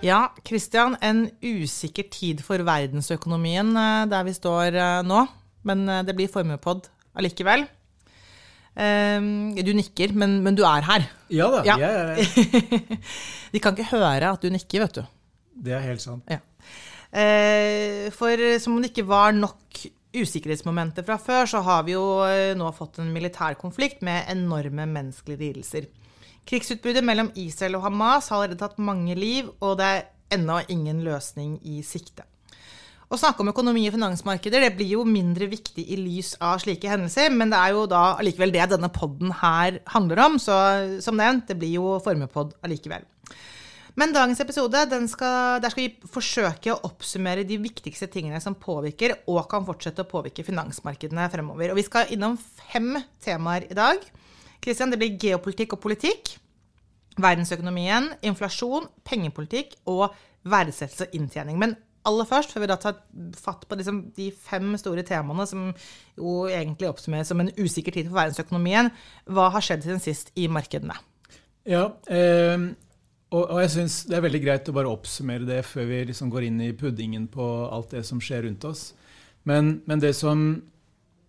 Ja, Christian, en usikker tid for verdensøkonomien eh, der vi står eh, nå. Men eh, det blir formuepod allikevel. Ehm, Du nikker, men, men du er her. Ja da, Ja. jeg er- her. De kan ikke høre at du nikker, vet du. det er helt sant. Ja. For som om det ikke var nok usikkerhetsmomenter fra før, så har vi jo nå fått en militær konflikt med enorme menneskelige lidelser. Krigsutbruddet mellom Israel og Hamas har allerede tatt mange liv, og det er ennå ingen løsning i sikte. Å snakke om økonomi og finansmarkeder det blir jo mindre viktig i lys av slike hendelser, men det er jo da allikevel det denne podden her handler om, så som nevnt, det blir jo formepod allikevel. Men dagens episode, skal, der skal vi forsøke å oppsummere de viktigste tingene som påvirker og kan fortsette å påvirke finansmarkedene fremover. Og vi skal innom fem temaer i dag. Kristian, det blir geopolitikk og politikk, verdensøkonomien, inflasjon, pengepolitikk og verdsettelse og inntjening. Men aller først, før vi da tar fatt på liksom de fem store temaene som jo egentlig oppsummeres som en usikker tid for verdensøkonomien, hva har skjedd siden sist i markedene? Ja, eh, og, og jeg syns det er veldig greit å bare oppsummere det før vi liksom går inn i puddingen på alt det som skjer rundt oss. Men, men det som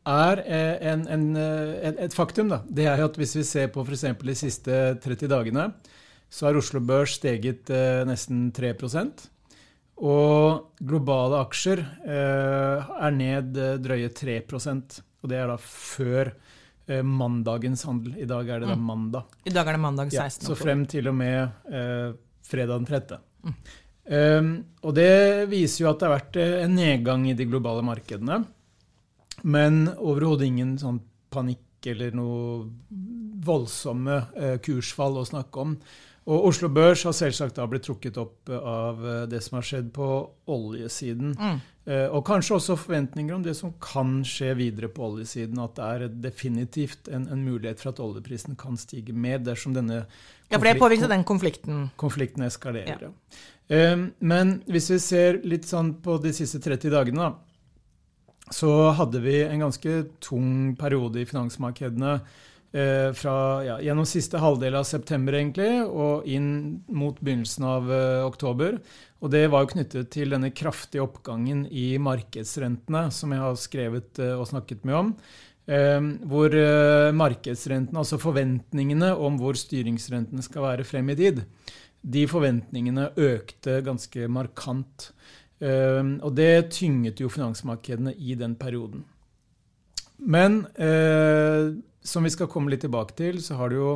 er eh, en, en, eh, et, faktum, da, det er at hvis vi ser på f.eks. de siste 30 dagene, så har Oslo Børs steget eh, nesten 3 Og globale aksjer er ned drøye 3 Og det er da før mandagens handel. I dag er det da mandag. I dag er det mandag 16. Ja, så frem til og med eh, fredag den 13. Um, og det viser jo at det har vært en nedgang i de globale markedene. Men overhodet ingen sånn panikk eller noe voldsomme eh, kursfall å snakke om. Og Oslo Børs har selvsagt da blitt trukket opp eh, av eh, det som har skjedd på oljesiden. Eh, og kanskje også forventninger om det som kan skje videre på oljesiden. At det er definitivt en, en mulighet for at oljeprisen kan stige mer dersom denne Ja, for det påvirker den konflikten. konflikten eskalerer. Ja. Eh, Men hvis vi ser litt sånn på de siste 30 dagene, da, så hadde vi en ganske tung periode i finansmarkedene eh, fra ja, gjennom siste halvdel av september egentlig, og inn mot begynnelsen av eh, oktober. Og det var jo knyttet til denne kraftige oppgangen i markedsrentene, som jeg har skrevet eh, og snakket mye om. Eh, hvor eh, markedsrentene, altså forventningene om hvor styringsrentene skal være frem i tid, de forventningene økte ganske markant. Og det tynget jo finansmarkedene i den perioden. Men eh, som vi skal komme litt tilbake til, så har det jo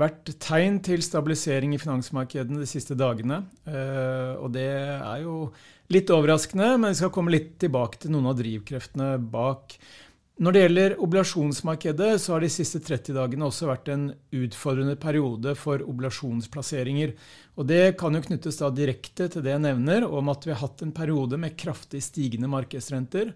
vært tegn til stabilisering i finansmarkedene de siste dagene. Eh, og det er jo litt overraskende, men vi skal komme litt tilbake til noen av drivkreftene bak. Når det gjelder oblasjonsmarkedet, så har de siste 30 dagene også vært en utfordrende periode for oblasjonsplasseringer. Og det kan jo knyttes da direkte til det jeg nevner, om at vi har hatt en periode med kraftig stigende markedsrenter.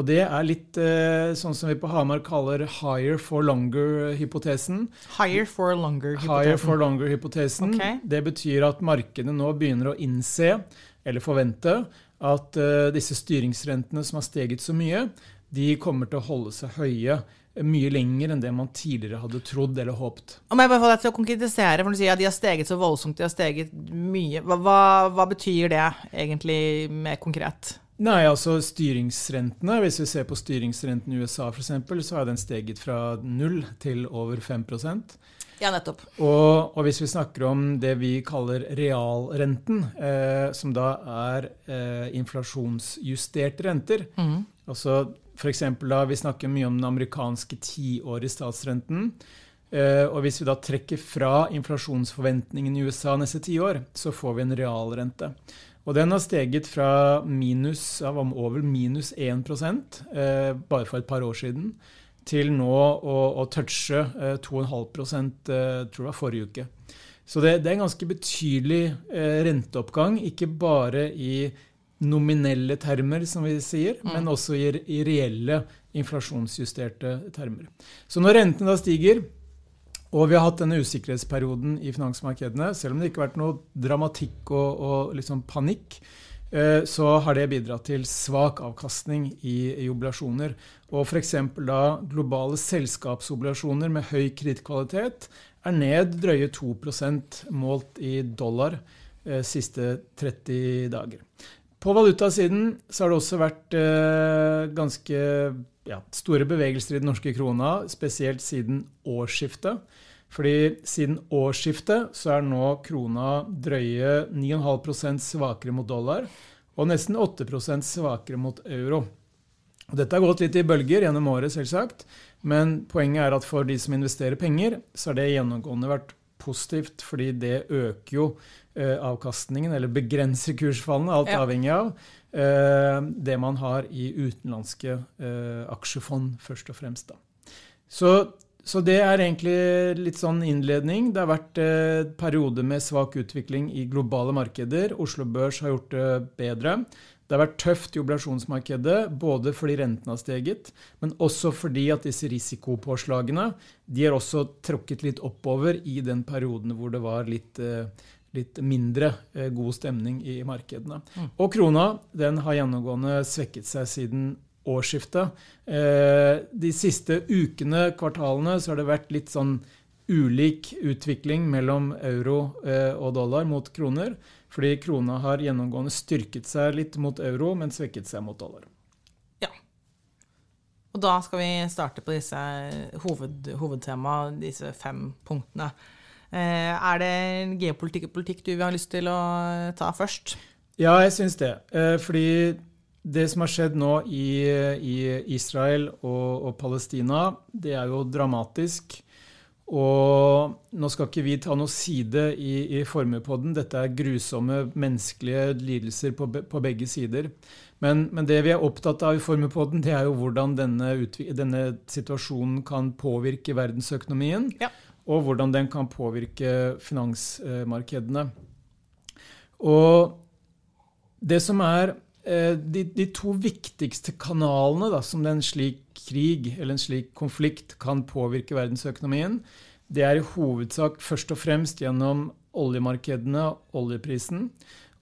Og det er litt eh, sånn som vi på Hamar kaller 'higher for longer'-hypotesen. Higher for longer. Higher hypotesen. for longer-hypotesen. Okay. Det betyr at markedet nå begynner å innse, eller forvente, at eh, disse styringsrentene som har steget så mye, de kommer til å holde seg høye eh, mye lenger enn det man tidligere hadde trodd eller håpet. Om jeg bare får deg til å konkretisere, for du sier at de har steget så voldsomt, de har steget mye. Hva, hva, hva betyr det egentlig mer konkret? Nei, altså styringsrentene, Hvis vi ser på styringsrenten i USA f.eks., så har den steget fra null til over 5% Ja, nettopp. Og, og hvis vi snakker om det vi kaller realrenten, eh, som da er eh, inflasjonsjusterte renter altså for eksempel da Vi snakker mye om den amerikanske tiårige statsrenten. Eh, og hvis vi da trekker fra inflasjonsforventningen i USA neste ti år, så får vi en realrente. Og den har steget fra minus, over minus 1 eh, bare for et par år siden, til nå å, å touche eh, 2,5 eh, tror jeg forrige uke. Så det, det er en ganske betydelig renteoppgang, ikke bare i nominelle termer, som vi sier, men også i, i reelle inflasjonsjusterte termer. Så når rentene da stiger, og vi har hatt denne usikkerhetsperioden i finansmarkedene, selv om det ikke har vært noe dramatikk og, og liksom panikk, eh, så har det bidratt til svak avkastning i, i oblasjoner. Og f.eks. da globale selskapsoblasjoner med høy kredittkvalitet er ned drøye 2% målt i dollar eh, siste 30 dager. På valutasiden så har det også vært eh, ganske ja, store bevegelser i den norske krona, spesielt siden årsskiftet. Fordi siden årsskiftet så er nå krona drøye 9,5% svakere mot dollar og nesten 8% svakere mot euro. Dette har gått litt i bølger gjennom året, selvsagt. Men poenget er at for de som investerer penger, så har det gjennomgående vært positivt, fordi det øker jo eh, avkastningen, eller begrenser kursfallene, alt ja. avhengig av eh, det man har i utenlandske eh, aksjefond, først og fremst. Da. Så så det er egentlig litt sånn innledning. Det har vært eh, periode med svak utvikling i globale markeder. Oslo Børs har gjort det bedre. Det har vært tøft i oblasjonsmarkedet, både fordi renten har steget, men også fordi at disse risikopåslagene de har også tråkket litt oppover i den perioden hvor det var litt, eh, litt mindre eh, god stemning i markedene. Mm. Og krona den har gjennomgående svekket seg siden årsskiftet. Eh, de siste ukene, kvartalene, så har det vært litt sånn ulik utvikling mellom euro og dollar mot kroner. Fordi krona har gjennomgående styrket seg litt mot euro, men svekket seg mot dollar. Ja. Og da skal vi starte på disse hoved, hovedtemaene, disse fem punktene. Eh, er det geopolitikk og politikk du vil ha lyst til å ta først? Ja, jeg syns det. Fordi det som har skjedd nå i, i Israel og, og, Palestina, det er jo dramatisk. Og nå skal ikke vi ta noe side i, i Formuepodden. Dette er grusomme menneskelige lidelser på, på begge sider. Men, men, det vi er opptatt av i formepodden, det er jo hvordan denne, denne situasjonen kan påvirke verdensøkonomien. Ja. Og hvordan den kan påvirke finansmarkedene. Og det som er de, de, to viktigste kanalene da, som en slik krig eller en slik konflikt kan påvirke verdensøkonomien, det er i hovedsak først og fremst gjennom oljemarkedene, oljeprisen.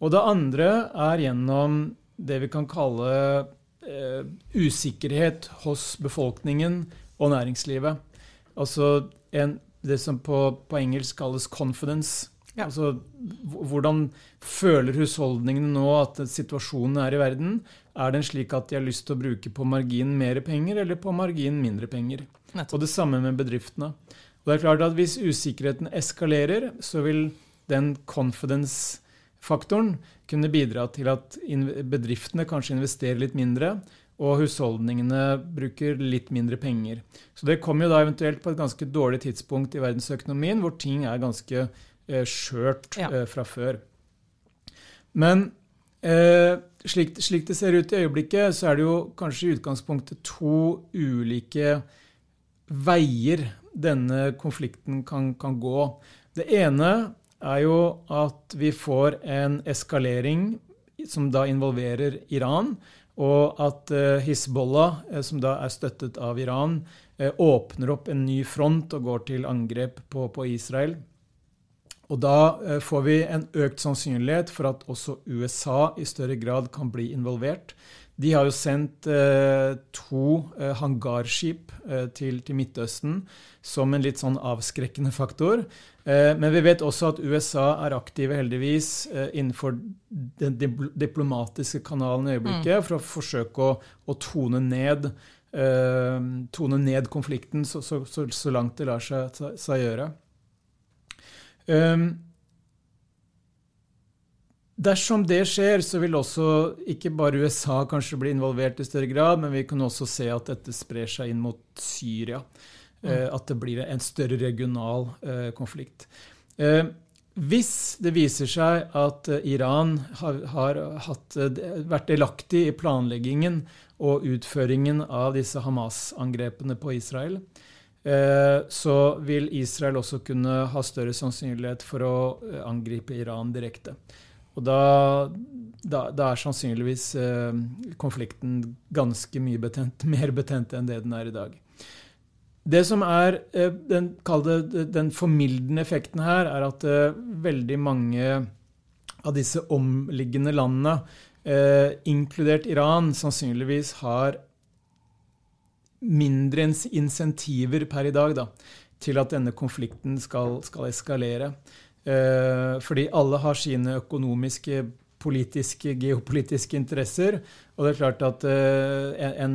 Og det andre er gjennom det vi kan kalle eh, usikkerhet hos befolkningen og næringslivet. Altså en, det som på, på engelsk kalles 'confidence'. Ja. Altså, hvordan føler husholdningene nå at situasjonen er i verden? Er den slik at de har lyst til å bruke på margin mer penger eller på margin mindre penger? Nettopp. Og det samme med bedriftene. Og det er klart at Hvis usikkerheten eskalerer, så vil den confidence-faktoren kunne bidra til at bedriftene kanskje investerer litt mindre, og husholdningene bruker litt mindre penger. Så det kommer jo da eventuelt på et ganske dårlig tidspunkt i verdensøkonomien, hvor ting er ganske skjørt ja. Eh, fra før. Men eh, slik, slik, det ser ut i øyeblikket, så er det jo kanskje i utgangspunktet to ulike veier denne konflikten kan, kan gå. Det ene er jo at vi får en eskalering som da involverer Iran, og at Hizbollah, som da er støttet av Iran, åpner opp en ny front og går til angrep på, på Israel. Og da eh, får vi en økt sannsynlighet for at også USA i større grad kan bli involvert. De har jo sendt eh, to eh, hangarskip eh, til, til, Midtøsten som en litt sånn avskrekkende faktor. Eh, men vi vet også at USA er aktive, heldigvis, innenfor den diplomatiske kanalen i øyeblikket mm. for å forsøke å, å tone, ned, tone ned konflikten så, så, så, så, langt det lar seg, seg gjøre. Um, Dersom det skjer, så vil også ikke bare USA kanskje bli involvert i større grad, men vi kan også se at dette sprer seg inn mot Syria. Mm. Uh, at det blir en større regional uh, konflikt. Uh, hvis det viser seg at Iran har, har hatt, vært delaktig i planleggingen og utføringen av disse Hamas-angrepene på Israel, Eh, så vil Israel også kunne ha større sannsynlighet for å eh, angripe Iran direkte. Og da, da, da er sannsynligvis eh, konflikten ganske mye betent, mer betent enn det den er i dag. Det som er den, den formildende effekten her, er at veldig mange av disse omliggende landene, inkludert Iran, sannsynligvis har mindre insentiver per i dag da, til at denne konflikten skal, skal eskalere. Eh, fordi alle har sine økonomiske, politiske, geopolitiske interesser. Og det er klart at eh, en,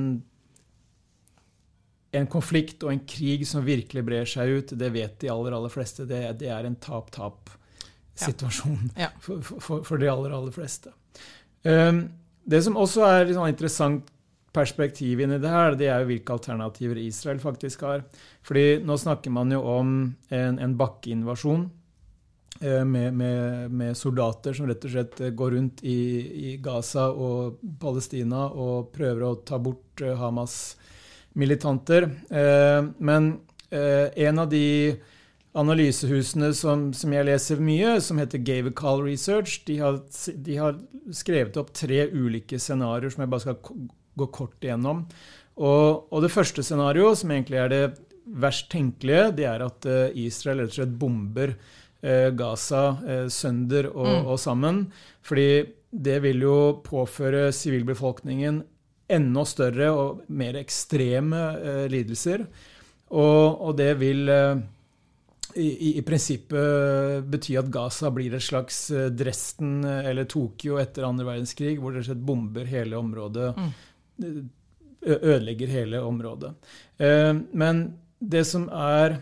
en konflikt og en krig som virkelig brer seg ut, det vet de aller, aller fleste. Det, det er en tap-tap-situasjon ja. ja. for, for, for, de aller, aller fleste. Um, det som også er sånn interessant perspektiv i det her, det er jo hvilke alternativer Israel faktisk har. Fordi nå snakker man jo om en, en bakkeinvasjon eh, med, med, med, soldater som rett og slett går rundt i, i, Gaza og Palestina og prøver å ta bort eh, Hamas-militanter. Eh, men en av de analysehusene som, som, jeg leser mye, som heter Gavical Research, de har, de har skrevet opp tre ulike scenarioer som jeg bare skal gå kort igjennom. Og, og det første scenarioet, som egentlig er det verst tenkelige, det er at uh, Israel rett og slett bomber uh, Gaza uh, sønder og, mm. og, sammen. Fordi det vil jo påføre sivilbefolkningen enda større og mer ekstreme lidelser. Og, og, det vil i, i, prinsippet bety at Gaza blir et slags eh, Dresden eh, eller Tokyo etter andre verdenskrig, hvor det rett bomber hele området. Mm. Ødelegger hele området. Eh, men det som er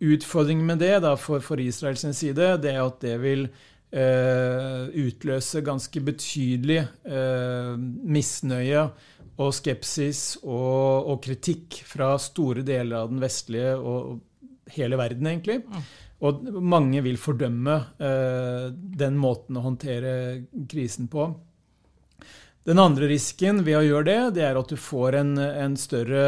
utfordringen med det da, for, for Israels side, det er at det vil utløse ganske betydelig misnøye og skepsis og, og, kritikk fra store deler av den vestlige og hele verden, egentlig. Og mange vil fordømme eh, den måten å håndtere krisen på. Den andre risken ved å gjøre det, det er at du får en, en større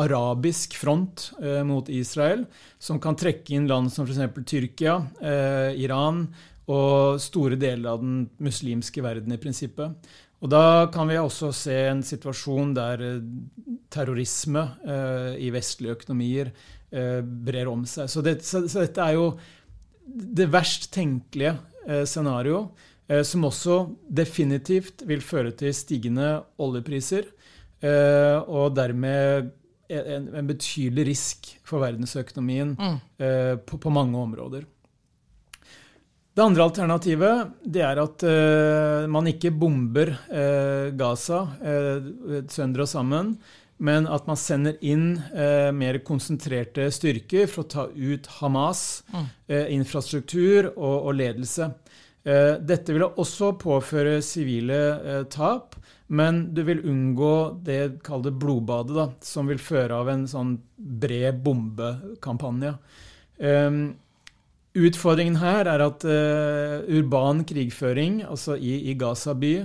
arabisk front eh, mot Israel, som kan trekke inn land som f.eks. Tyrkia, eh, Iran og store deler av den muslimske verden i prinsippet. Og Da kan vi også se en situasjon der eh, terrorisme eh, i vestlige økonomier Eh, brer om seg. Så, det, så, så, dette er jo det verst tenkelige eh, scenario, eh, som også definitivt vil føre til stigende oljepriser, eh, og dermed en, en, betydelig risk for verdensøkonomien mm. Eh, på, på, mange områder. Det andre alternativet det er at man ikke bomber Gaza sønder og sammen, men at man sender inn eh, mer konsentrerte styrker for å ta ut Hamas, mm. eh, infrastruktur og, og ledelse. Eh, dette vil også påføre sivile eh, tap, men du vil unngå det kall blodbadet, da, som vil føre av en sånn bred bombekampanje. Eh, utfordringen her er at eh, urban krigføring, altså i, i Gaza by,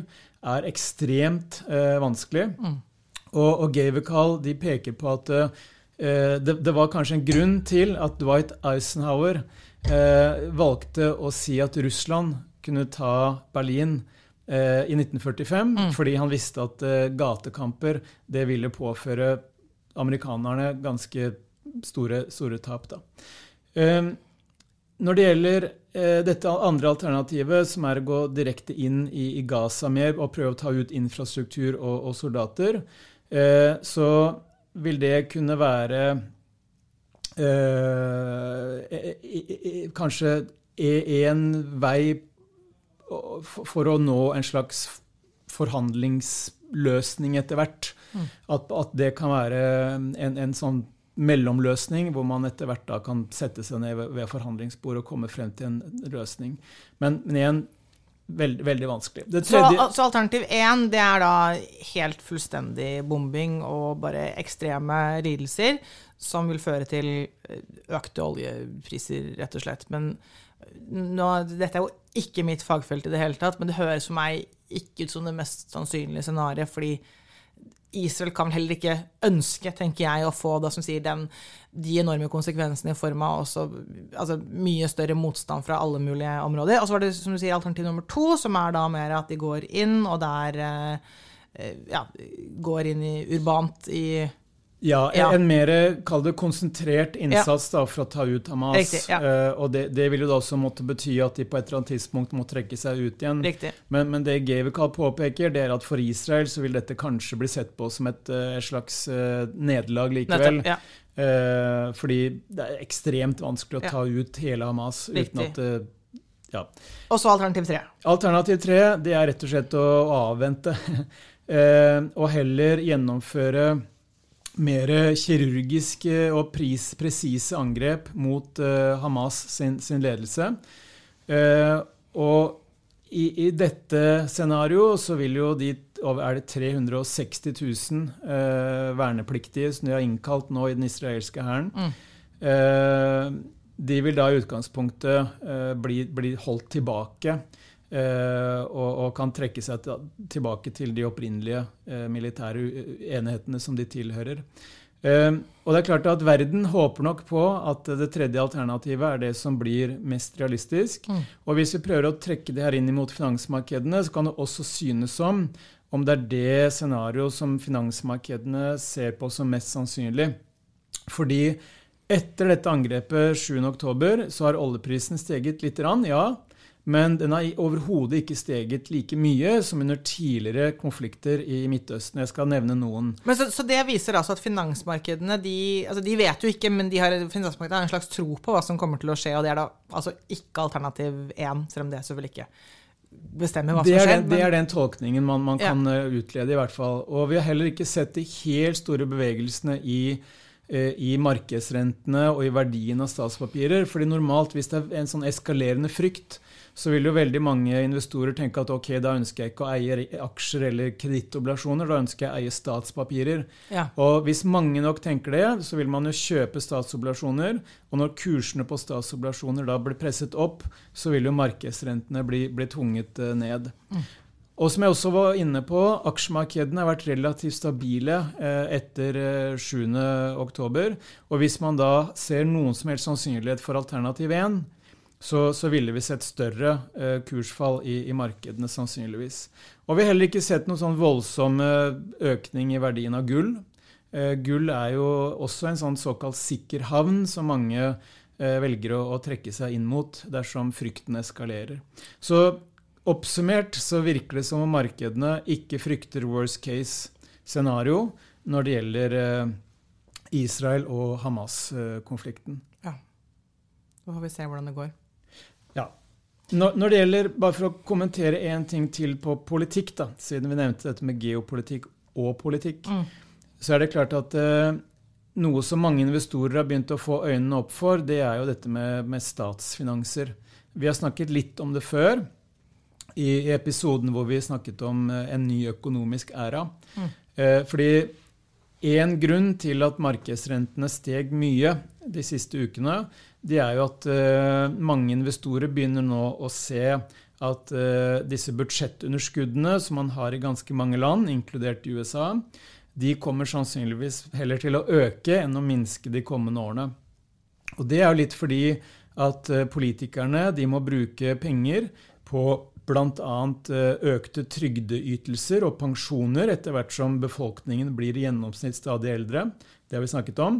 er ekstremt vanskelig. Mm. Og, og Gavical de peker på at uh, det, det, var kanskje en grunn til at Dwight Eisenhower uh, valgte å si at Russland kunne ta Berlin eh, i 1945, mm. fordi han visste at gatekamper det ville påføre amerikanerne ganske store, store tap. Da. Når det gjelder eh, dette andre alternativet, som er å gå direkte inn i, i Gaza mer og prøve å ta ut infrastruktur og, og soldater, Eh, så vil det kunne være eh, kanskje en vei for å nå en slags forhandlingsløsning etter hvert. Mm. At, at, det kan være en, en, sånn mellomløsning, hvor man etter hvert da kan sette seg ned ved, ved forhandlingsbordet og komme frem til en løsning. Men, men igjen, Veldig, veldig vanskelig. Tredje... Så, så, alternativ én det er da helt fullstendig bombing og bare ekstreme lidelser, som vil føre til eh, økte oljepriser, rett og slett. Men nå, dette er jo ikke mitt fagfelt i det hele tatt, men det høres for meg ikke ut som det mest sannsynlige scenarioet, fordi Israel kan heller ikke ønske, tenker jeg, å få da, som sier, den, de enorme konsekvensene i form av også, altså, mye større motstand fra alle mulige områder. Og så var det som du sier, alternativ nummer to, som er da mer at de går inn, og der eh, ja, går inn i urbant i Ja, Ja. en mer, kall det konsentrert innsats da, for å ta ut Hamas. Riktig, ja. uh, og det, det jo da også måtte bety at de på et eller annet tidspunkt må trekke seg ut igjen. Men, men det Gevekal påpeker, det er at for Israel så vil dette kanskje bli sett på som et, eh, et slags uh, nederlag likevel. Nettopp. Ja. Eh, fordi det er ekstremt vanskelig å Ja. ta ut hele Hamas uten Riktig. at det ja. Og så alternativ tre. Alternativ tre det er rett og slett å avvente. eh, og heller gjennomføre mer kirurgiske og prispresise angrep mot uh, Hamas sin, sin ledelse. Uh, og i, i dette scenarioet så vil jo de er det 360 000 eh, vernepliktige som de har innkalt nå i den israelske hæren. Mm. Eh, de vil da i utgangspunktet eh, bli, bli holdt tilbake og, og kan trekke seg tilbake til de opprinnelige eh, militære enhetene som de tilhører. Eh, og det er klart at Verden håper nok på at det tredje alternativet er det som blir mest realistisk. Mm. Og hvis vi prøver å trekke det her inn mot finansmarkedene, så kan det også synes som om det er det scenarioet som finansmarkedene ser på som mest sannsynlig. Fordi etter dette angrepet 7.10 så har oljeprisen steget litt, ja. Men den har overhodet ikke steget like mye som under tidligere konflikter i Midtøsten. Jeg skal nevne noen. Men så, så det viser altså at finansmarkedene de, altså de vet jo ikke, men de har, finansmarkedene har en slags tro på hva som kommer til å skje, og det er da altså ikke alternativ én, selv om det selvfølgelig ikke bestemmer hva som er, skjer. den, det er den tolkningen man, man kan ja. utlede, i hvert fall. Og vi har heller ikke sett de helt store bevegelsene i, eh, i markedsrentene og i verdien av statspapirer. fordi normalt, hvis det er en sånn eskalerende frykt, så vil jo veldig mange investorer tenke at ok, da ønsker jeg ikke å eie aksjer eller kredittobligasjoner, da ønsker jeg å eie statspapirer. Ja. Og hvis mange nok tenker det, så vil man jo kjøpe statsobligasjoner. Og når kursene på statsobligasjoner da blir presset opp, så vil jo markedsrentene bli, bli tvunget ned. ned. Og som jeg også var inne på, aksjemarkedene har vært relativt stabile eh, etter eh, 7.10. Og hvis man da ser noen som helst sannsynlighet for alternativ 1, så, så ville vi sett større eh, kursfall i, i markedene sannsynligvis. Og vi har heller ikke sett noen sånn voldsom eh, økning i verdien av gull. Eh, gull er jo også en sånn såkalt sikker havn som mange eh, velger å, å trekke seg inn mot dersom frykten eskalerer. Så oppsummert så virker det som om markedene ikke frykter worst case scenario når det gjelder eh, Israel og Hamas-konflikten. ja. Så får vi se hvordan det går. Ja. Når, det gjelder, bare for å kommentere én ting til på politikk, da, siden vi nevnte dette med geopolitikk og politikk, Mm. så er det klart at eh, noe som mange investorer har begynt å få øynene opp for, det er jo dette med, med statsfinanser. Vi har snakket litt om det før, i, i episoden hvor vi snakket om eh, en ny økonomisk æra. Mm. Eh, fordi en grunn til at markedsrentene steg mye de siste ukene, det er jo at eh, mange investorer begynner nå å se at eh, disse budsjettunderskuddene som man har i ganske mange land, inkludert USA, de kommer sannsynligvis heller til å øke enn å minske de kommende årene. Og det er jo litt fordi at eh, politikerne de må bruke penger på bl.a. økte trygdeytelser og pensjoner etter hvert som befolkningen blir i gjennomsnitt stadig eldre. Det har vi snakket om.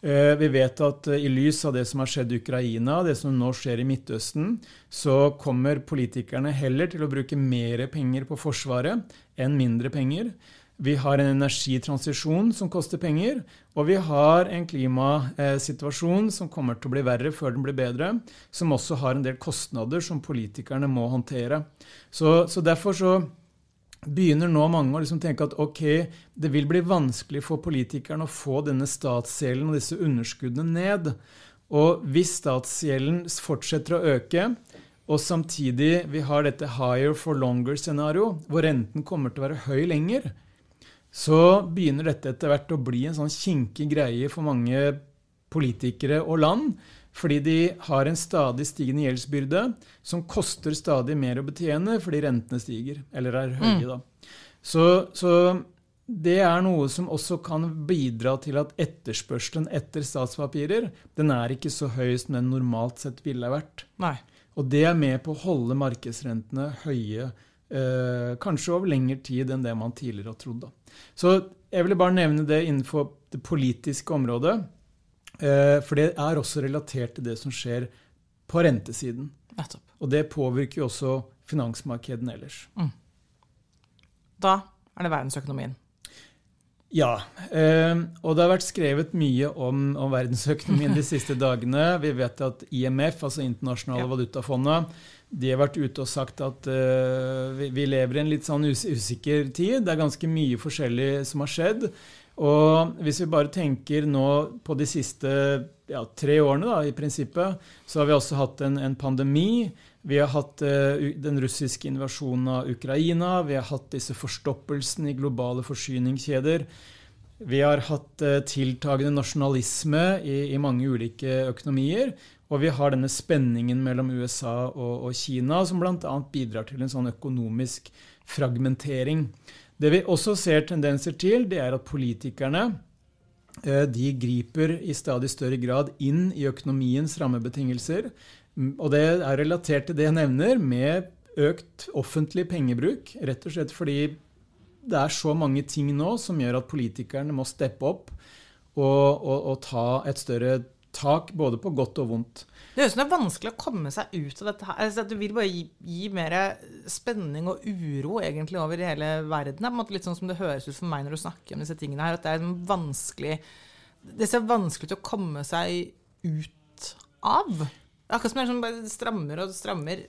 Eh, Vi vet at eh, i lys av det som har skjedd i Ukraina, det som nå skjer i Midtøsten, så kommer politikerne heller til å bruke mer penger på Forsvaret enn mindre penger. Vi har en energitransisjon som koster penger, og vi har en klimasituasjon som kommer til å bli verre før den blir bedre, som også har en del kostnader som politikerne må håndtere. Så, så derfor så begynner nå mange å liksom tenke at ok, det vil bli vanskelig for politikerne å få denne statsgjelden og disse underskuddene ned. Og hvis statsgjelden fortsetter å øke, og samtidig vi har dette higher for longer-scenario, hvor renten kommer til å være høy lenger, så begynner dette etter hvert å bli en sånn kinkig greie for mange politikere og land. Fordi de har en stadig stigende gjeldsbyrde som koster stadig mer å betjene fordi rentene stiger, eller er høye. da. Så, så det er noe som også kan bidra til at etterspørselen etter statspapirer den er ikke så høy som den normalt sett ville vært. Nei. Og det er med på å holde markedsrentene høye, kanskje over lengre tid enn det man tidligere har trodd. Så jeg ville bare nevne det innenfor det politiske området. Eh, for det er også relatert til det som skjer på rentesiden. Og det påvirker jo også finansmarkedene ellers. Da er det verdensøkonomien. Ja, eh, og det har vært skrevet mye om, om verdensøkonomien de siste dagene. Vi vet at IMF, altså Internasjonale Ja. valutafondet, de har vært ute og sagt at uh, vi, vi lever i en litt sånn us usikker tid. Det er ganske mye forskjellig som har skjedd. Og hvis vi bare tenker nå på de siste ja, tre årene, da, i prinsippet, så har vi også hatt en, en pandemi. Vi har hatt uh, den russiske invasjonen av Ukraina. Vi har hatt disse forstoppelsene i globale forsyningskjeder. Vi har hatt uh, tiltagende nasjonalisme i, i mange ulike økonomier. Og vi har denne spenningen mellom USA og, og Kina, som bl.a. bidrar til en sånn økonomisk fragmentering. Det vi også ser tendenser til, det er at politikerne eh, de griper i stadig større grad inn i økonomiens rammebetingelser. Mm, Og det er relatert til det jeg nevner, med økt offentlig pengebruk. Rett og slett fordi det er så mange ting nå som gjør at politikerne må steppe opp og, og, og ta et større tak, både på godt og vondt. Det høres ut som det er vanskelig å komme seg ut av dette her. Altså, du vil bare gi, gi mer spenning og uro egentlig over hele verden. Det er litt sånn som det høres ut for meg når du snakker om disse tingene her, at det er vanskelig Det ser vanskelig ut å komme seg ut av. Det Akkurat som det er sånn bare strammer og strammer.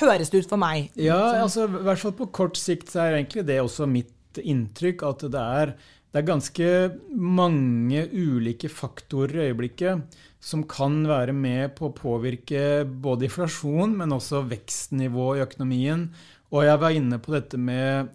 Høres det ut for meg. Ja, Sånn. altså i hvert fall på kort sikt så er egentlig det også mitt inntrykk at det er, det er ganske mange ulike faktorer i øyeblikket som kan være med på å påvirke både inflasjon, men også vekstnivå i økonomien. Og jeg var inne på dette med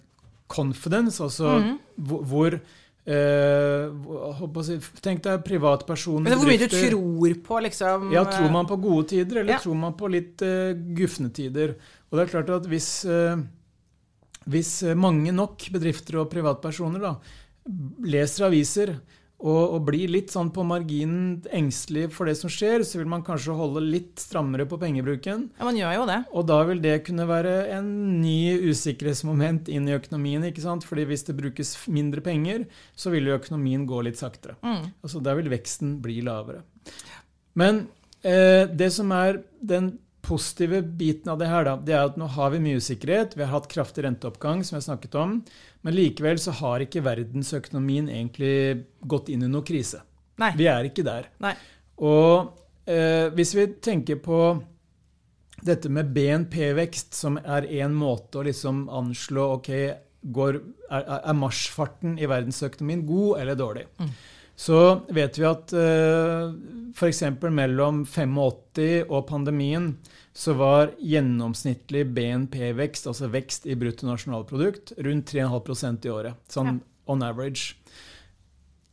confidence, altså hvor, hvor eh, si, Tenk deg privatpersoner, hvor mye du tror på, liksom Ja, tror man på gode tider, eller Ja. tror man på litt uh, gufne tider? Og det er klart at hvis, eh, hvis eh, mange nok bedrifter og privatpersoner da, leser aviser og, og blir litt sånn på marginen engstelig for det som skjer, så vil man kanskje holde litt strammere på pengebruken. Ja, man gjør jo det. Og da vil det kunne være en ny usikkerhetsmoment inn i økonomien. ikke sant? Fordi hvis det brukes mindre penger, så vil jo økonomien gå litt saktere. Mm. Altså Da vil veksten bli lavere. Men eh, det som er den positive biten av det her, da, det er at nå har vi mye usikkerhet. Vi har hatt kraftig renteoppgang, som jeg snakket om. Men likevel så har ikke verdensøkonomien egentlig gått inn i noen krise. Nei. Vi er ikke der. Nei. Og eh, hvis vi tenker på dette med BNP-vekst, som er én måte å liksom anslå ok, går, er, er marsjfarten i verdensøkonomien god eller dårlig, så vet vi at uh, f.eks. mellom 85 og pandemien så var gjennomsnittlig BNP-vekst, altså vekst i bruttonasjonalprodukt, rundt 3,5% i året. Sånn on average.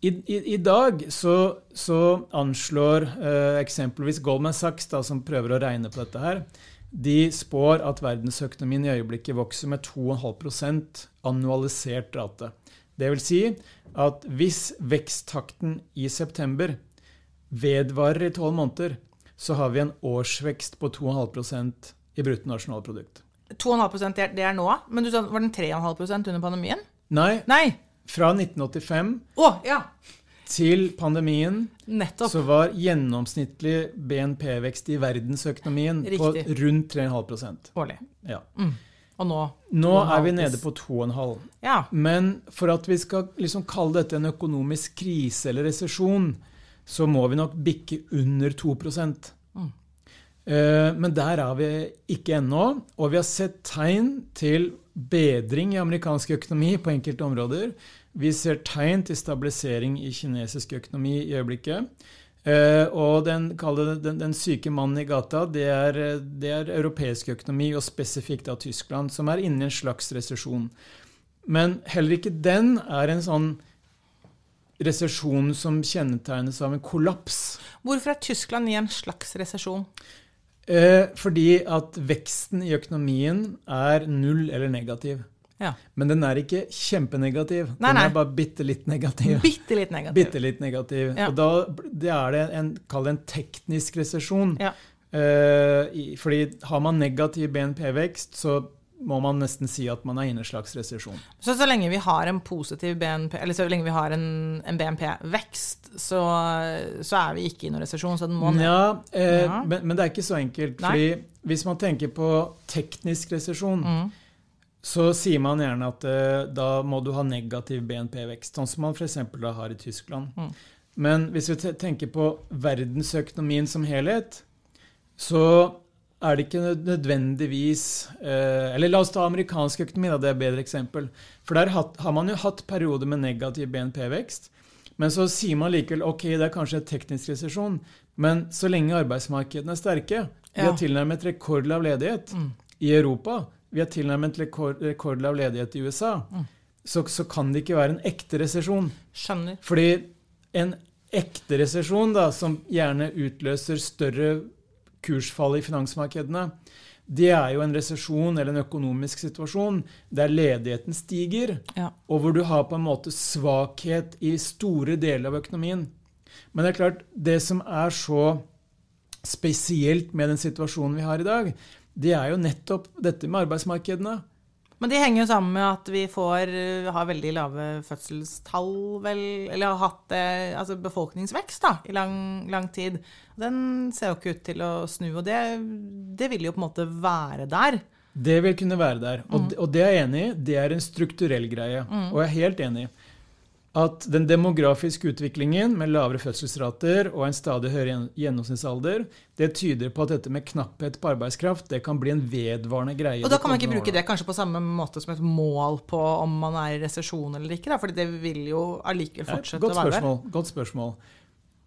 I, i, I dag så, så anslår eh, eksempelvis Goldman Sachs, da, som prøver å regne på dette her, de spår at verdensøkonomien i øyeblikket vokser med 2,5% annualisert rate. Det vil si at hvis veksttakten i september vedvarer i tolv måneder, så har vi en årsvekst på 2,5% i bruttonasjonalprodukt. 2,5 det er- det er nå, men du sa var den 3,5% under pandemien? Nei, Nei! fra 1985 Å, ja! til pandemien Nettopp. så var gjennomsnittlig BNP-vekst i verdensøkonomien på rundt 3,5% Årlig. ja. Og nå Nå er vi nede på 2,5 Ja. Men for at vi skal liksom kalle dette en økonomisk krise eller resesjon, så må vi nok bikke under 2 Mm. Eh, Men der er vi ikke ennå. Og vi har sett tegn til bedring i amerikansk økonomi på enkelte områder. Vi ser tegn til stabilisering i kinesisk økonomi i øyeblikket. Eh, og den, den, den syke mannen i gata, det er, det er europeisk økonomi, og spesifikt av Tyskland, som er inne i en slags resesjon. Men heller ikke den er en sånn resesjon som kjennetegnes av en kollaps. Hvorfor er Tyskland i en slags resesjon? Eh, fordi at veksten i økonomien er null eller negativ. Ja. Men den er ikke kjempenegativ. Nei, den nei. er bare bitte litt negativ. Bitte litt negativ. Bitte litt negativ. Ja. Og da det er det en, kall det en teknisk resesjon. Ja. Eh, fordi har man negativ BNP-vekst, så må man nesten si at man er inne i en slags resesjon. Så så lenge vi har en positiv BNP, eller så lenge vi har en, en BNP-vekst, så, så, er vi ikke i noen resesjon, så den må ned. Ja, eh. Men, men, det er ikke så enkelt. Nei. fordi hvis man tenker på teknisk resesjon, Mm. Så sier man gjerne at uh, da må du ha negativ BNP-vekst, sånn som man f.eks. har i Tyskland. Mm. Men hvis vi tenker på verdensøkonomien som helhet, så er det ikke nødvendigvis uh, Eller la oss ta amerikansk økonomi, da, det er et bedre eksempel. For der har man jo hatt perioder med negativ BNP-vekst. Men så sier man likevel ok, det er kanskje en teknisk resesjon, men så lenge arbeidsmarkedene er sterke Vi har tilnærmet rekordlav ledighet Mm. i Europa. Vi har tilnærmet rekord, rekordlav ledighet i USA. Mm. Så, så kan det ikke være en ekte resesjon. Skjønner. Fordi en ekte resesjon, da, som gjerne utløser større kursfall i finansmarkedene, det er jo en resesjon eller en økonomisk situasjon der ledigheten stiger, Ja. og hvor du har på en måte svakhet i store deler av økonomien. Men det er klart, det som er så spesielt med den situasjonen vi har i dag, det er jo nettopp dette med arbeidsmarkedene. Men de henger jo sammen med at vi får, uh, har veldig lave fødselstall, vel, eller har hatt eh, altså befolkningsvekst da, i lang, lang tid. Den ser jo ikke ut til å snu, og det, det vil jo på en måte være der. Det vil kunne være der. Og, og det er jeg enig i. Det er en strukturell greie. Mm. Og jeg er helt enig i at den demografiske utviklingen med lavere fødselsrater og en stadig høyere gjennomsnittsalder, det tyder på at dette med knapphet på arbeidskraft det kan bli en vedvarende greie. Og da kan man ikke bruke det kanskje på samme måte som et mål på om man er i resesjon eller ikke, da, fordi det vil jo allikevel Ja, fortsette godt å være der. Godt spørsmål.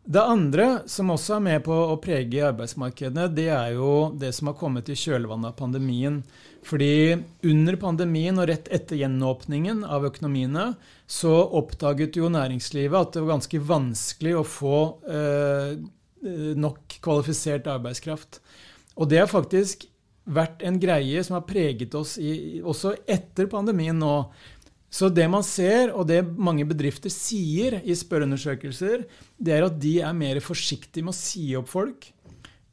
Det andre som også er med på å prege arbeidsmarkedene, det er jo det som har kommet i kjølvannet av pandemien. Fordi under pandemien og rett etter gjenåpningen av økonomiene, så oppdaget jo næringslivet at det var ganske vanskelig å få eh, nok kvalifisert arbeidskraft. Og det har faktisk vært en greie som har preget oss i, også etter pandemien nå. Så det man ser, og det mange bedrifter sier i spørreundersøkelser, det er at de er mer forsiktige med å si opp folk.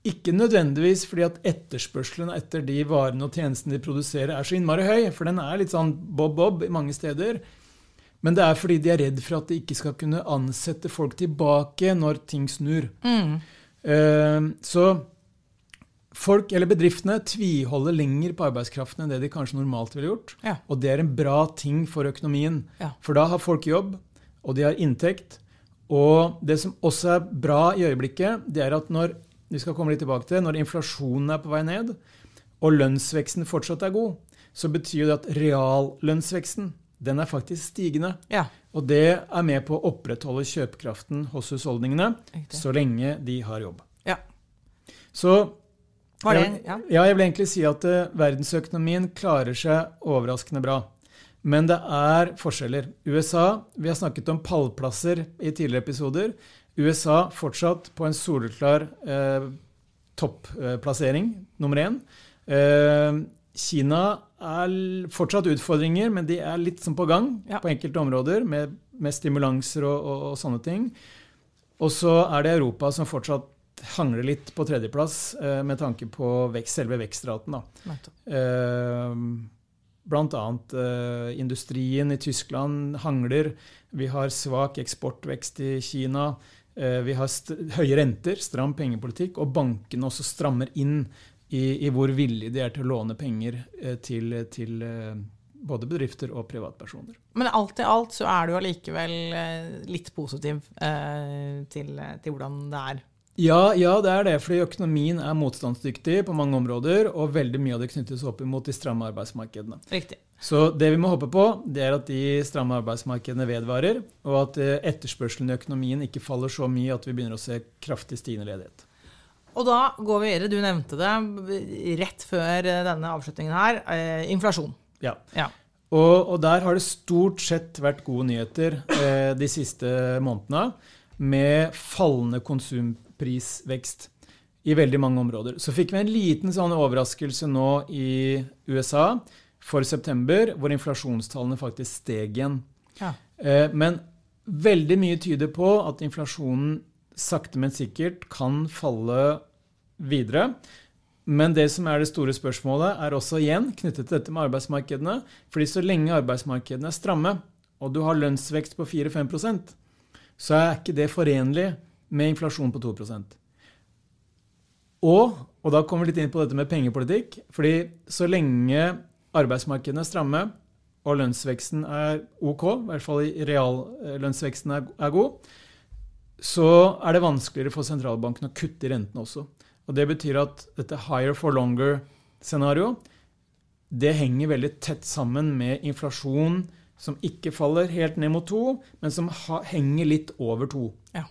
Ikke nødvendigvis fordi at etterspørselen etter de varene og tjenestene de produserer, er så innmari høy, for den er litt sånn bob-bob i mange steder. Men det er fordi de er redd for at de ikke skal kunne ansette folk tilbake når ting snur. Mm. Uh, Så folk, eller bedriftene, tviholder lenger på arbeidskraften enn det de kanskje normalt ville gjort. Ja. Og det er en bra ting for økonomien. Ja. For da har folk jobb, og de har inntekt. Og det som også er bra i øyeblikket, det er at når vi skal komme litt tilbake til, når inflasjonen er på vei ned, og lønnsveksten fortsatt er god, så betyr det at reallønnsveksten den er faktisk stigende. Ja, Og det er med på å opprettholde kjøpekraften hos husholdningene så lenge de har jobb. Ja. Så Var det, ja. ja, jeg vil egentlig si at eh, verdensøkonomien klarer seg overraskende bra. Men det er forskjeller. USA Vi har snakket om pallplasser i tidligere episoder. USA fortsatt på en soleklar eh, topplassering, nummer én. Eh, Kina er fortsatt utfordringer, men de er litt som på gang Ja. på enkelte områder, med, med stimulanser og, og, og sånne ting. Og så er det Europa som fortsatt hangler litt på tredjeplass eh, med tanke på vekst, selve vekstraten. Da. Eh, blant annet eh, industrien i Tyskland hangler. Vi har svak eksportvekst i Kina. Eh, vi har høye renter, stram pengepolitikk, og bankene også strammer inn i, i hvor villige de er til å låne penger eh, til, til eh, både bedrifter og privatpersoner. Men alt i alt så er du allikevel litt positiv eh, til, til hvordan det er. Ja, ja, det er det. Fordi økonomien er motstandsdyktig på mange områder, og veldig mye av det knyttes opp imot de stramme arbeidsmarkedene. Riktig. Så det vi må håpe på, det er at de stramme arbeidsmarkedene vedvarer, og at eh, etterspørselen i økonomien ikke faller så mye at vi begynner å se kraftig stigende ledighet. Og da går vi videre. Du nevnte det rett før eh, denne avslutningen her. Eh, inflasjon. Ja. Ja. Og, og der har det stort sett vært gode nyheter eh, de siste månedene, med fallende konsumprisvekst i veldig mange områder. Så fikk vi en liten sånn overraskelse nå i USA for september, hvor inflasjonstallene faktisk steg igjen. Ja. Eh, Men veldig mye tyder på at inflasjonen sakte, men sikkert kan falle videre. Men det som er det store spørsmålet, er også igjen knyttet til dette med arbeidsmarkedene. fordi så lenge arbeidsmarkedene er stramme, og du har lønnsvekst på 4-5% så er ikke det forenlig med inflasjon på 2% og, og da kommer vi litt inn på dette med pengepolitikk. fordi så lenge arbeidsmarkedene er stramme, og lønnsveksten er OK, i hvert fall reallønnsveksten er, er god, så er det vanskeligere for sentralbanken å kutte i rentene også. Og Det betyr at dette higher for longer-scenario det henger veldig tett sammen med inflasjon som ikke faller helt ned mot to, men som henger litt over to. Ja.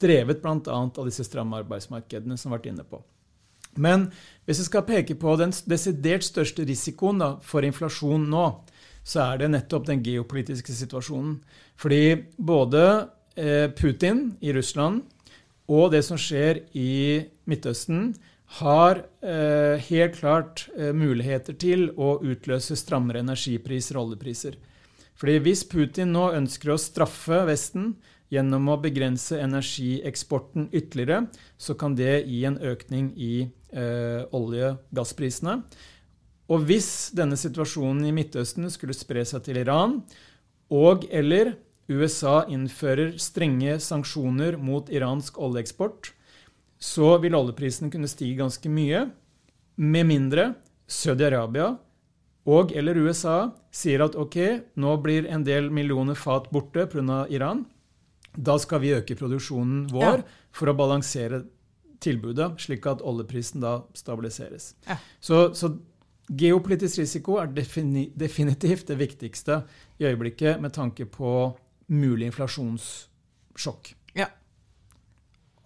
Drevet bl.a. av disse stramme arbeidsmarkedene som har vært inne på. Men hvis jeg skal peke på den desidert største risikoen da, for inflasjon nå, så er det nettopp den geopolitiske situasjonen. Fordi både eh, Putin i Russland og det som skjer i Midtøsten, har eh, helt klart eh, muligheter til å utløse strammere energipriser og oljepriser. Fordi Hvis Putin nå ønsker å straffe Vesten gjennom å begrense energieksporten ytterligere, så kan det gi en økning i eh, olje- og gassprisene. Og hvis denne situasjonen i Midtøsten skulle spre seg til Iran, og eller USA innfører strenge sanksjoner mot iransk oljeeksport, så vil oljeprisen kunne stige ganske mye, med mindre Saudi-Arabia og eller USA sier at ok, nå blir en del millioner fat borte pga. Iran. Da skal vi øke produksjonen vår ja. for å balansere tilbudet, slik at oljeprisen da stabiliseres. Ja. Så, så, geopolitisk risiko er definitivt det viktigste i øyeblikket med tanke på mulig inflasjonssjokk.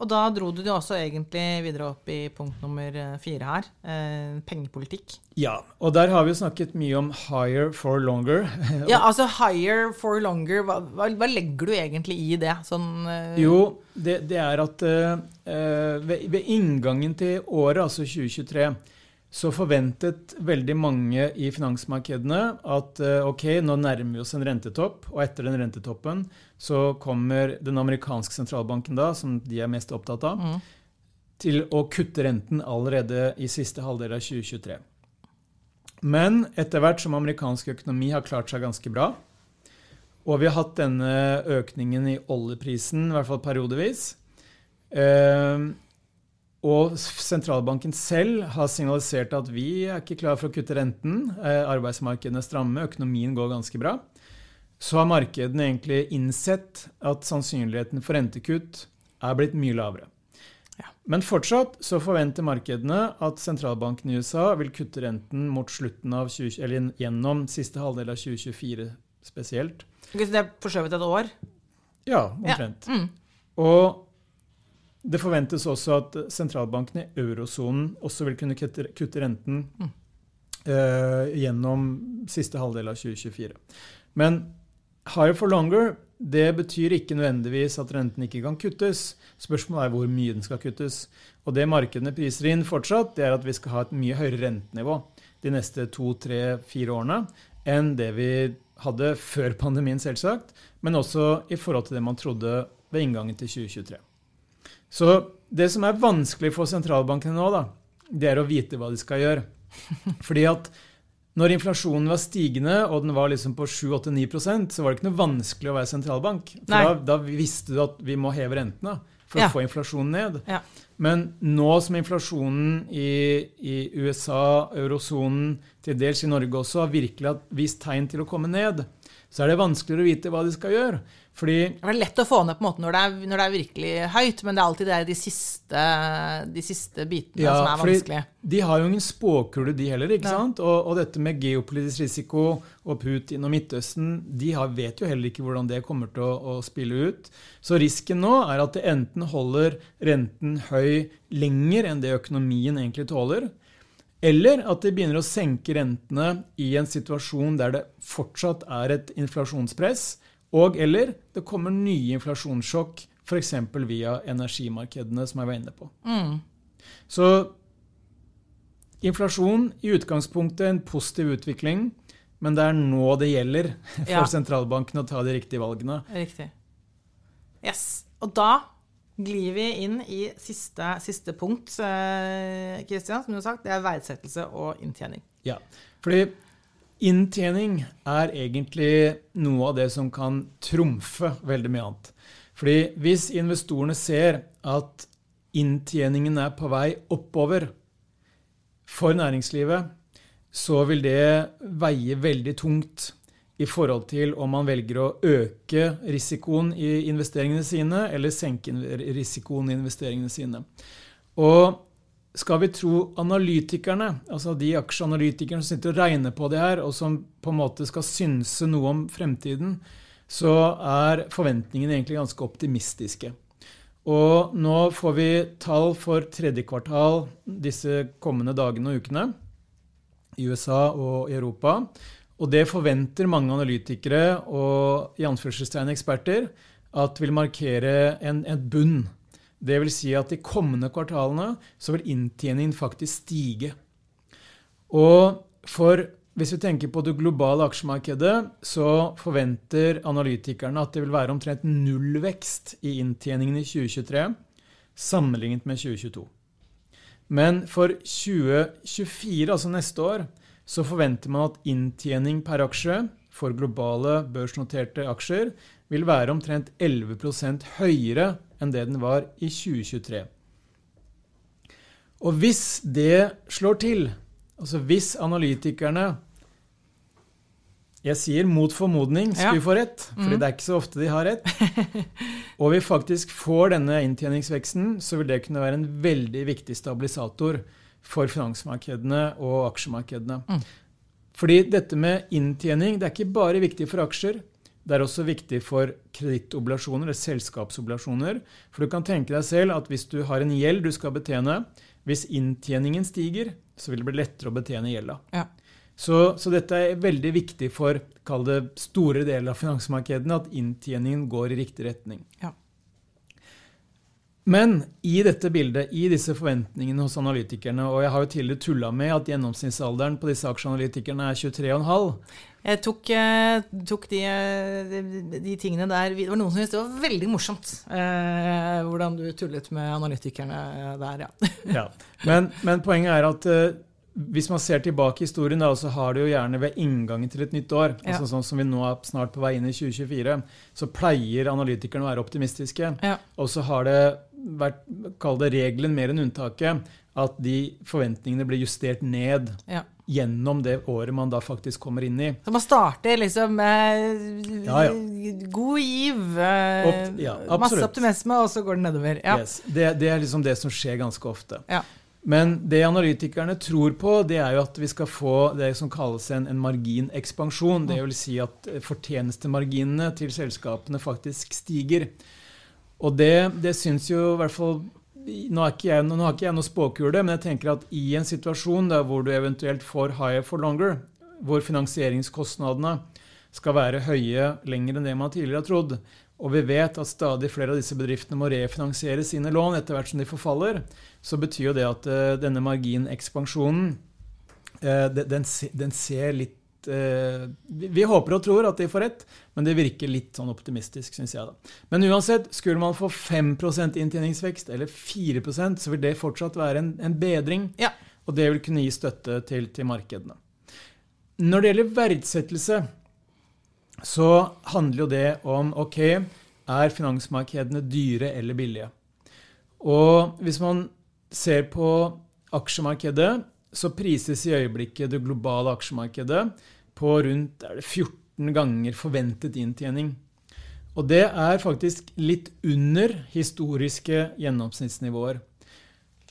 Og da dro du det også egentlig videre opp i punkt nummer eh, fire her. Eh, pengepolitikk. Ja, og der har vi jo snakket mye om 'higher for longer'. ja, altså 'higher for longer', hva, hva, hva legger du egentlig i det? Sånn, eh... Jo, det, det, er at eh, eh ved, ved, inngangen til året, altså 2023, så forventet veldig mange i finansmarkedene at eh, ok, nå nærmer vi oss en rentetopp, og etter den rentetoppen så kommer den amerikanske sentralbanken da, som de er mest opptatt av, mm. til å kutte renten allerede i siste halvdel av 2023. Men etter hvert som amerikansk økonomi har klart seg ganske bra, og vi har hatt denne økningen i oljeprisen, i hvert fall periodevis, eh, og sentralbanken selv har signalisert at vi er ikke klar for å kutte renten. Eh, arbeidsmarkedene er stramme, økonomien går ganske bra. Så har markedene egentlig innsett at sannsynligheten for rentekutt er blitt mye lavere. Ja. Men fortsatt så forventer markedene at sentralbanken i USA vil kutte renten mot slutten av 20, eller gjennom siste halvdel av 2024 spesielt. Så det er for så vidt et år? Ja, omtrent. Ja. Mm. Og det forventes også at sentralbankene i eurosonen også vil kunne kutte, kutte renten mm. uh, gjennom siste halvdel av 2024. Men higher for longer det betyr ikke nødvendigvis at renten ikke kan kuttes. Spørsmålet er hvor mye den skal kuttes. Og det markedene priser inn fortsatt, det er at vi skal ha et mye høyere rentenivå de neste to, tre, fire årene enn det vi hadde før pandemien, selvsagt, men også i forhold til det man trodde ved inngangen til 2023. Så det som er vanskelig for sentralbankene nå, da, det er å vite hva de skal gjøre. Fordi at når inflasjonen var stigende, og den var liksom på 7-8-9% så var det ikke noe vanskelig å være sentralbank. For da, da, visste du at vi må heve rentene for ja. å få inflasjonen ned. Ja. Men nå som inflasjonen i, i USA, eurosonen, til dels i Norge også, har virkelig vist tegn til å komme ned, så er det vanskeligere å vite hva de skal gjøre. Fordi, det er lett å få ned på en måte når det er, når det er virkelig høyt, men det er alltid det de, siste, de siste bitene ja, som er vanskelige. De har jo ingen spåkule, de heller. ikke ja. sant? Og, og, dette med geopolitisk risiko og Putin og Midtøsten, de har, vet jo heller ikke hvordan det kommer til å, å, spille ut. Så risken nå er at det enten holder renten høy lenger enn det økonomien egentlig tåler, eller at de begynner å senke rentene i en situasjon der det fortsatt er et inflasjonspress og eller det kommer nye inflasjonssjokk, f.eks. via energimarkedene, som jeg var inne på. Mm. Så inflasjon i utgangspunktet en positiv utvikling, men det er nå det gjelder for ja. sentralbanken å ta de riktige valgene. Riktig. Yes. Og da glir vi inn i siste, siste punkt, Kristian, som du har sagt. Det er verdsettelse og inntjening. Ja, fordi inntjening er egentlig noe av det som kan trumfe veldig mye annet. Fordi hvis investorene ser at inntjeningen er på vei oppover for næringslivet, så vil det veie veldig tungt i forhold til om man velger å øke risikoen i investeringene sine eller senke risikoen i investeringene sine. Og skal vi tro analytikerne, altså de aksjeanalytikerne som sitter og regner på det her, og som på en måte skal synse noe om fremtiden, så er forventningene egentlig ganske optimistiske. Og nå får vi tall for tredje kvartal disse kommende dagene og ukene i USA og i Europa. Og det forventer mange analytikere og i eksperter at vil markere en, en bunn. Det vil si at de kommende kvartalene så vil inntjeningen faktisk stige. Og for hvis vi tenker på det globale aksjemarkedet, så forventer analytikerne at det vil være omtrent nullvekst i inntjeningen i 2023 sammenlignet med 2022. Men for 2024, altså neste år, så forventer man at inntjening per aksje for globale børsnoterte aksjer vil være omtrent 11% høyere enn det den var i 2023. Og hvis det slår til, Altså hvis analytikerne Jeg sier mot formodning skulle ja. få rett, for mm. det er ikke så ofte de har rett. og vi faktisk får denne inntjeningsveksten, så vil det kunne være en veldig viktig stabilisator for finansmarkedene og aksjemarkedene. Mm. Fordi dette med inntjening det er ikke bare viktig for aksjer. Det er også viktig for kredittobligasjoner, eller selskapsobligasjoner. For du kan tenke deg selv at hvis du har en gjeld du skal betjene, hvis inntjeningen stiger, så vil det bli lettere å betjene gjelda. Ja. Så, så, dette er veldig viktig for kall det, store deler av finansmarkedene, at inntjeningen går i riktig retning. Ja. Men i dette bildet, i disse forventningene hos analytikerne, og jeg har jo tidligere tulla med at gjennomsnittsalderen på disse aksjeanalytikerne er 23,5 Jeg tok, eh, tok de, de, de, tingene der Det var noen som syntes det var veldig morsomt eh, hvordan du tullet med analytikerne der, ja. ja. Men, men, poenget er at eh, hvis man ser tilbake i historien, da, så har det jo gjerne ved inngangen til et nytt år, ja. altså sånn som vi nå er snart på vei inn i 2024, så pleier analytikerne å være optimistiske. Ja. Og så har det vært, kall det regelen mer enn unntaket, at de forventningene blir justert ned ja. Gjennom det året man da faktisk kommer inn i. Så man starter liksom med ja, ja. god giv, eh, ja, masse optimisme, og så går det nedover. Yes. Det, det, er liksom det som skjer ganske ofte. Men det analytikerne tror på, det er jo at vi skal få det som kalles en, en marginekspansjon. Det vil si at fortjenestemarginene til selskapene faktisk stiger. Og det, det syns jo i hvert fall nå, jeg, nå, har ikke jeg noe spåkule, men jeg tenker at i en situasjon der hvor du eventuelt får higher for longer, hvor finansieringskostnadene skal være høye lenger enn det man tidligere har trodd, og vi vet at stadig flere av disse bedriftene må refinansiere sine lån etter hvert som de forfaller, så betyr jo det at uh, denne marginekspansjonen uh, den, den, ser litt uh, vi, vi, håper og tror at de får rett, men det virker litt sånn optimistisk, syns jeg. da. Men uansett, skulle man få 5% inntjeningsvekst eller 4% så vil det fortsatt være en, en bedring. Ja. Og det vil kunne gi støtte til, til markedene. Når det gjelder verdsettelse, så handler jo det om ok, er finansmarkedene dyre eller billige? Og hvis man ser på aksjemarkedet, så prises i øyeblikket det globale aksjemarkedet på rundt 14 ganger forventet inntjening. Og det er faktisk litt under historiske gjennomsnittsnivåer.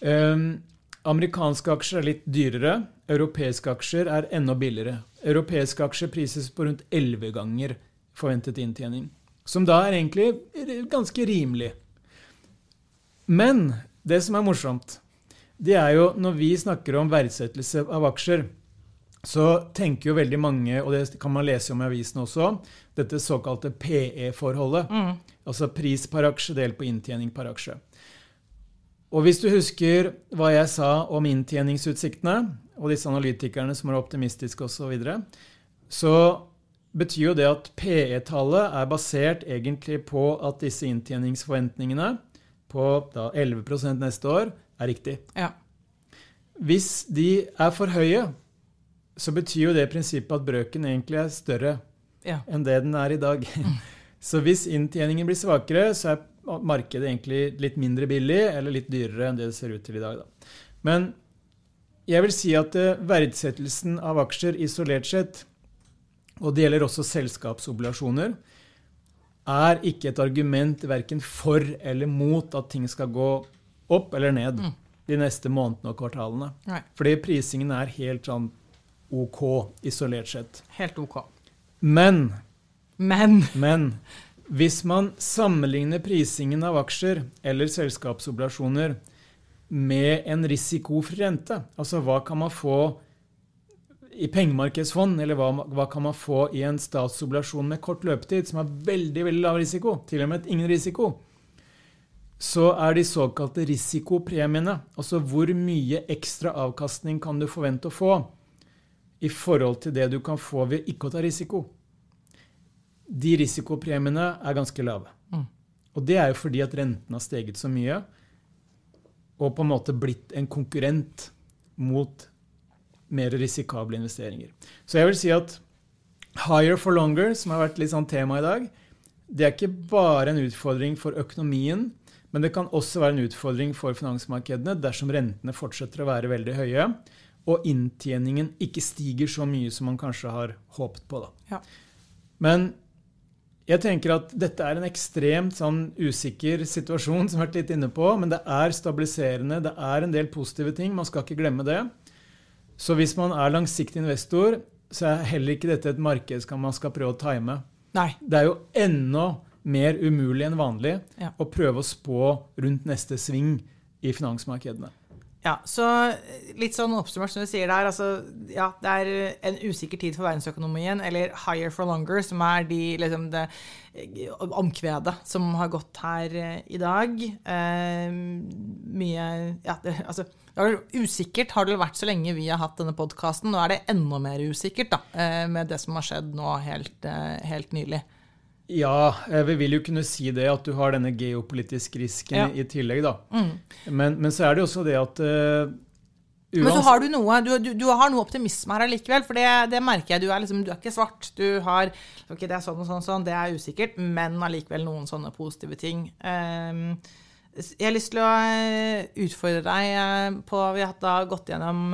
Um, amerikanske aksjer er litt dyrere. Europeiske aksjer er enda billigere. Europeiske aksjer prises på rundt 11 ganger forventet inntjening. Som da er egentlig ganske rimelig. Men det som er morsomt, det er jo når vi snakker om verdsettelse av aksjer, så tenker jo veldig mange, og det kan man lese om i avisen også, dette såkalte PE-forholdet. Mm. Altså pris per aksje delt på inntjening per aksje. Og hvis du husker hva jeg sa om inntjeningsutsiktene, og disse analytikerne som er optimistiske osv., så, videre, så betyr jo det at PE-tallet er basert egentlig på at disse inntjeningsforventningene på da 11% neste år, er riktig. Ja. Hvis de er for høye, så betyr jo det prinsippet at brøken egentlig er større ja. enn det den er i dag. Så hvis inntjeningen blir svakere, så er markedet egentlig litt mindre billig eller litt dyrere enn det det ser ut til i dag. Da. Men jeg vil si at eh, verdsettelsen av aksjer isolert sett, og det gjelder også selskapsobligasjoner, er ikke et argument verken for eller mot at ting skal gå opp eller ned Mm. de neste månedene og kvartalene. Nei, Fordi prisingen er helt sånn OK isolert sett. helt ok. Men, Men men hvis man sammenligner prisingen av aksjer eller selskapsoblasjoner med en risikofri rente, altså hva kan man få i pengemarkedsfond, eller hva, hva kan man få i en statsoblasjon med kort løpetid, som har veldig veldig lav risiko, til og med ingen risiko, så er de såkalte risikopremiene, altså hvor mye ekstra avkastning kan du forvente å få i forhold til det du kan få ved ikke å ta risiko. De risikopremiene er ganske lave. Mm. Og det er jo fordi at renten har steget så mye, og på en måte blitt en konkurrent mot mer risikable investeringer. Så jeg vil si at higher for longer, som har vært litt sånn tema i dag, det er ikke bare en utfordring for økonomien, men det kan også være en utfordring for finansmarkedene dersom rentene fortsetter å være veldig høye, og inntjeningen ikke stiger så mye som man kanskje har håpet på. Ja. Men jeg tenker at dette er en ekstremt sånn usikker situasjon, som jeg har vært litt inne på, men det er stabiliserende. Det er en del positive ting. Man skal ikke glemme det. Så hvis man er langsiktig investor, så er heller ikke dette et marked som man skal prøve å time. Nei. Det er jo enda mer umulig enn vanlig Ja. å prøve å spå rundt neste sving i finansmarkedene. Ja, så litt sånn oppsummert som du sier der, altså, ja, det er en usikker tid for verdensøkonomien, eller higher for longer, som er de, liksom, det eh, omkvedet som har gått her eh, i dag. Eh, mye Ja, det, altså usikkert har det vært så lenge vi har hatt denne podkasten. Nå er det enda mer usikkert, da, eh, med det som har skjedd nå helt, eh, helt nylig. Ja, eh, vi vil jo kunne si det at du har denne geopolitiske risken Ja. i tillegg, da. Mm. Men, men så er det jo også det at uh, Men så har du noe du, du, du har noe optimisme her allikevel, for det, det merker jeg. Du er, liksom, du er ikke svart. Du har Ok, det er sånn og sånn, sånn, det er usikkert, men allikevel noen sånne positive ting. Um, jeg har lyst til å eh, utfordre deg på Vi har gått gjennom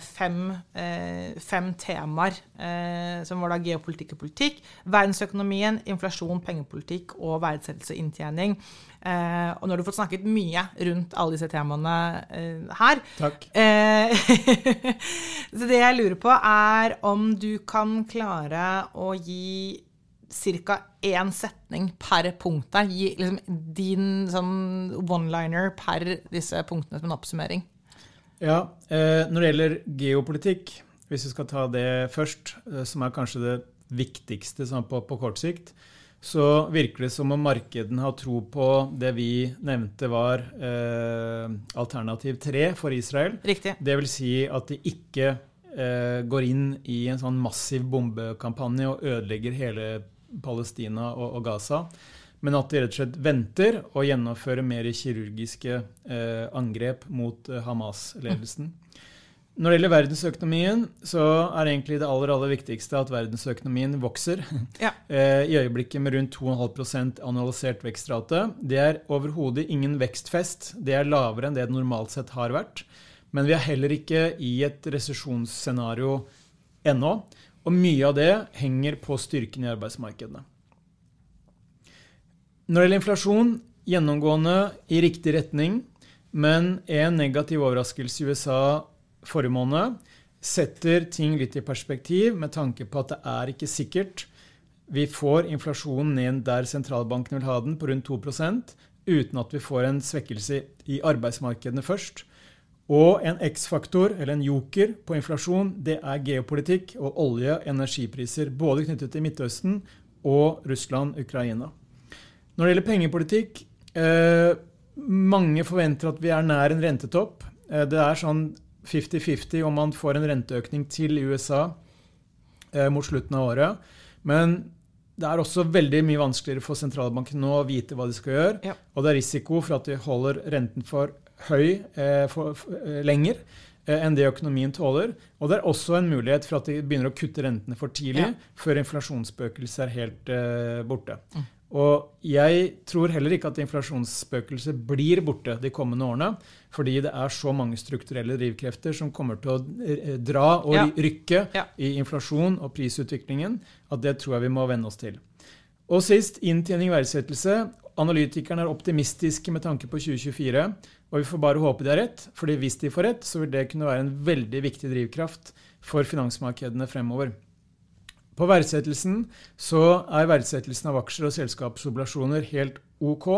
fem, eh, fem temaer, eh, som var da geopolitikk og politikk, verdensøkonomien, inflasjon, pengepolitikk og verdsettelse og inntjening. Eh, og nå har du fått snakket mye rundt alle disse temaene eh, her. Takk. Eh, så det jeg lurer på, er om du kan klare å gi ca. én setning per punkt der. Gi liksom din sånn one-liner per disse punktene som en oppsummering. Ja, eh, Når det gjelder geopolitikk, hvis vi skal ta det først, eh, som er kanskje det viktigste sånn på, på kort sikt, så virker det som om markedene har tro på det vi nevnte var eh, alternativ tre for Israel. Riktig. Det vil si at de ikke eh, går inn i en sånn massiv bombekampanje og ødelegger hele Palestina og, og Gaza. Men at de rett og slett venter og gjennomfører mer kirurgiske eh, angrep mot eh, Hamas-ledelsen. Når det gjelder verdensøkonomien, så er egentlig det aller, aller viktigste at verdensøkonomien vokser. Ja. Eh, I øyeblikket med rundt 2,5% annualisert vekstrate. Det er overhodet ingen vekstfest. Det er lavere enn det det normalt sett har vært. Men vi er heller ikke i et resesjonsscenario ennå. Og mye av det henger på styrken i arbeidsmarkedene. Når det gjelder inflasjon, gjennomgående i riktig retning, men en negativ overraskelse i USA forrige måned setter ting litt i perspektiv med tanke på at det er ikke sikkert vi får inflasjonen ned der sentralbanken vil ha den, på rundt 2% uten at vi får en svekkelse i arbeidsmarkedene først. Og en X-faktor, eller en joker, på inflasjon, det er geopolitikk og olje- og energipriser. Både knyttet til Midtøsten og Russland, Ukraina. Når det gjelder pengepolitikk eh, Mange forventer at vi er nær en rentetopp. Eh, det er sånn 50-50 om man får en renteøkning til USA eh, mot slutten av året. Men det er også veldig mye vanskeligere for sentralbanken nå å vite hva de skal gjøre. Ja. Og det er risiko for at de holder renten for høy eh, for, for, eh, lenger eh, enn det økonomien tåler. Og det er også en mulighet for at de begynner å kutte rentene for tidlig, Ja. før inflasjonsspøkelset er helt eh, borte. Mm. Og jeg tror heller ikke at inflasjonsspøkelset blir borte de kommende årene, fordi det er så mange strukturelle drivkrefter som kommer til å eh, dra og Ja. rykke Ja. i inflasjon og prisutviklingen, at det tror jeg vi må venne oss til. Og sist inntjening og verdsettelse. Analytikerne er optimistiske med tanke på 2024, og vi får bare håpe de har rett, fordi hvis de får rett, så vil det kunne være en veldig viktig drivkraft for finansmarkedene fremover. På verdsettelsen så er verdsettelsen av aksjer og selskapsoblasjoner helt OK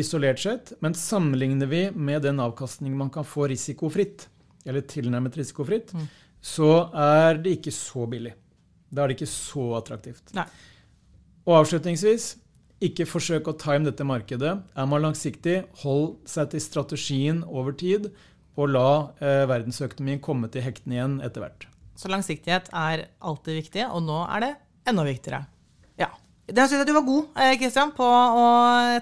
isolert sett, men sammenligner vi med den avkastningen man kan få risikofritt, eller tilnærmet risikofritt, Mm. så er det ikke så billig. Da er det ikke så attraktivt. Nei. Og avslutningsvis, ikke forsøk å time dette markedet. Er man langsiktig, hold seg til strategien over tid, og la eh, verdensøkonomien komme til hektene igjen etter hvert. Så langsiktighet er alltid viktig, og nå er det enda viktigere. Ja. Det synes jeg du var god, eh, Kristian, på å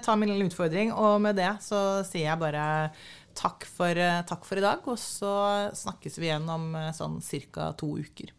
ta min lille utfordring. Og med det så sier jeg bare takk for, eh, takk for i dag, og så snakkes vi igjen om eh, sånn ca. to uker.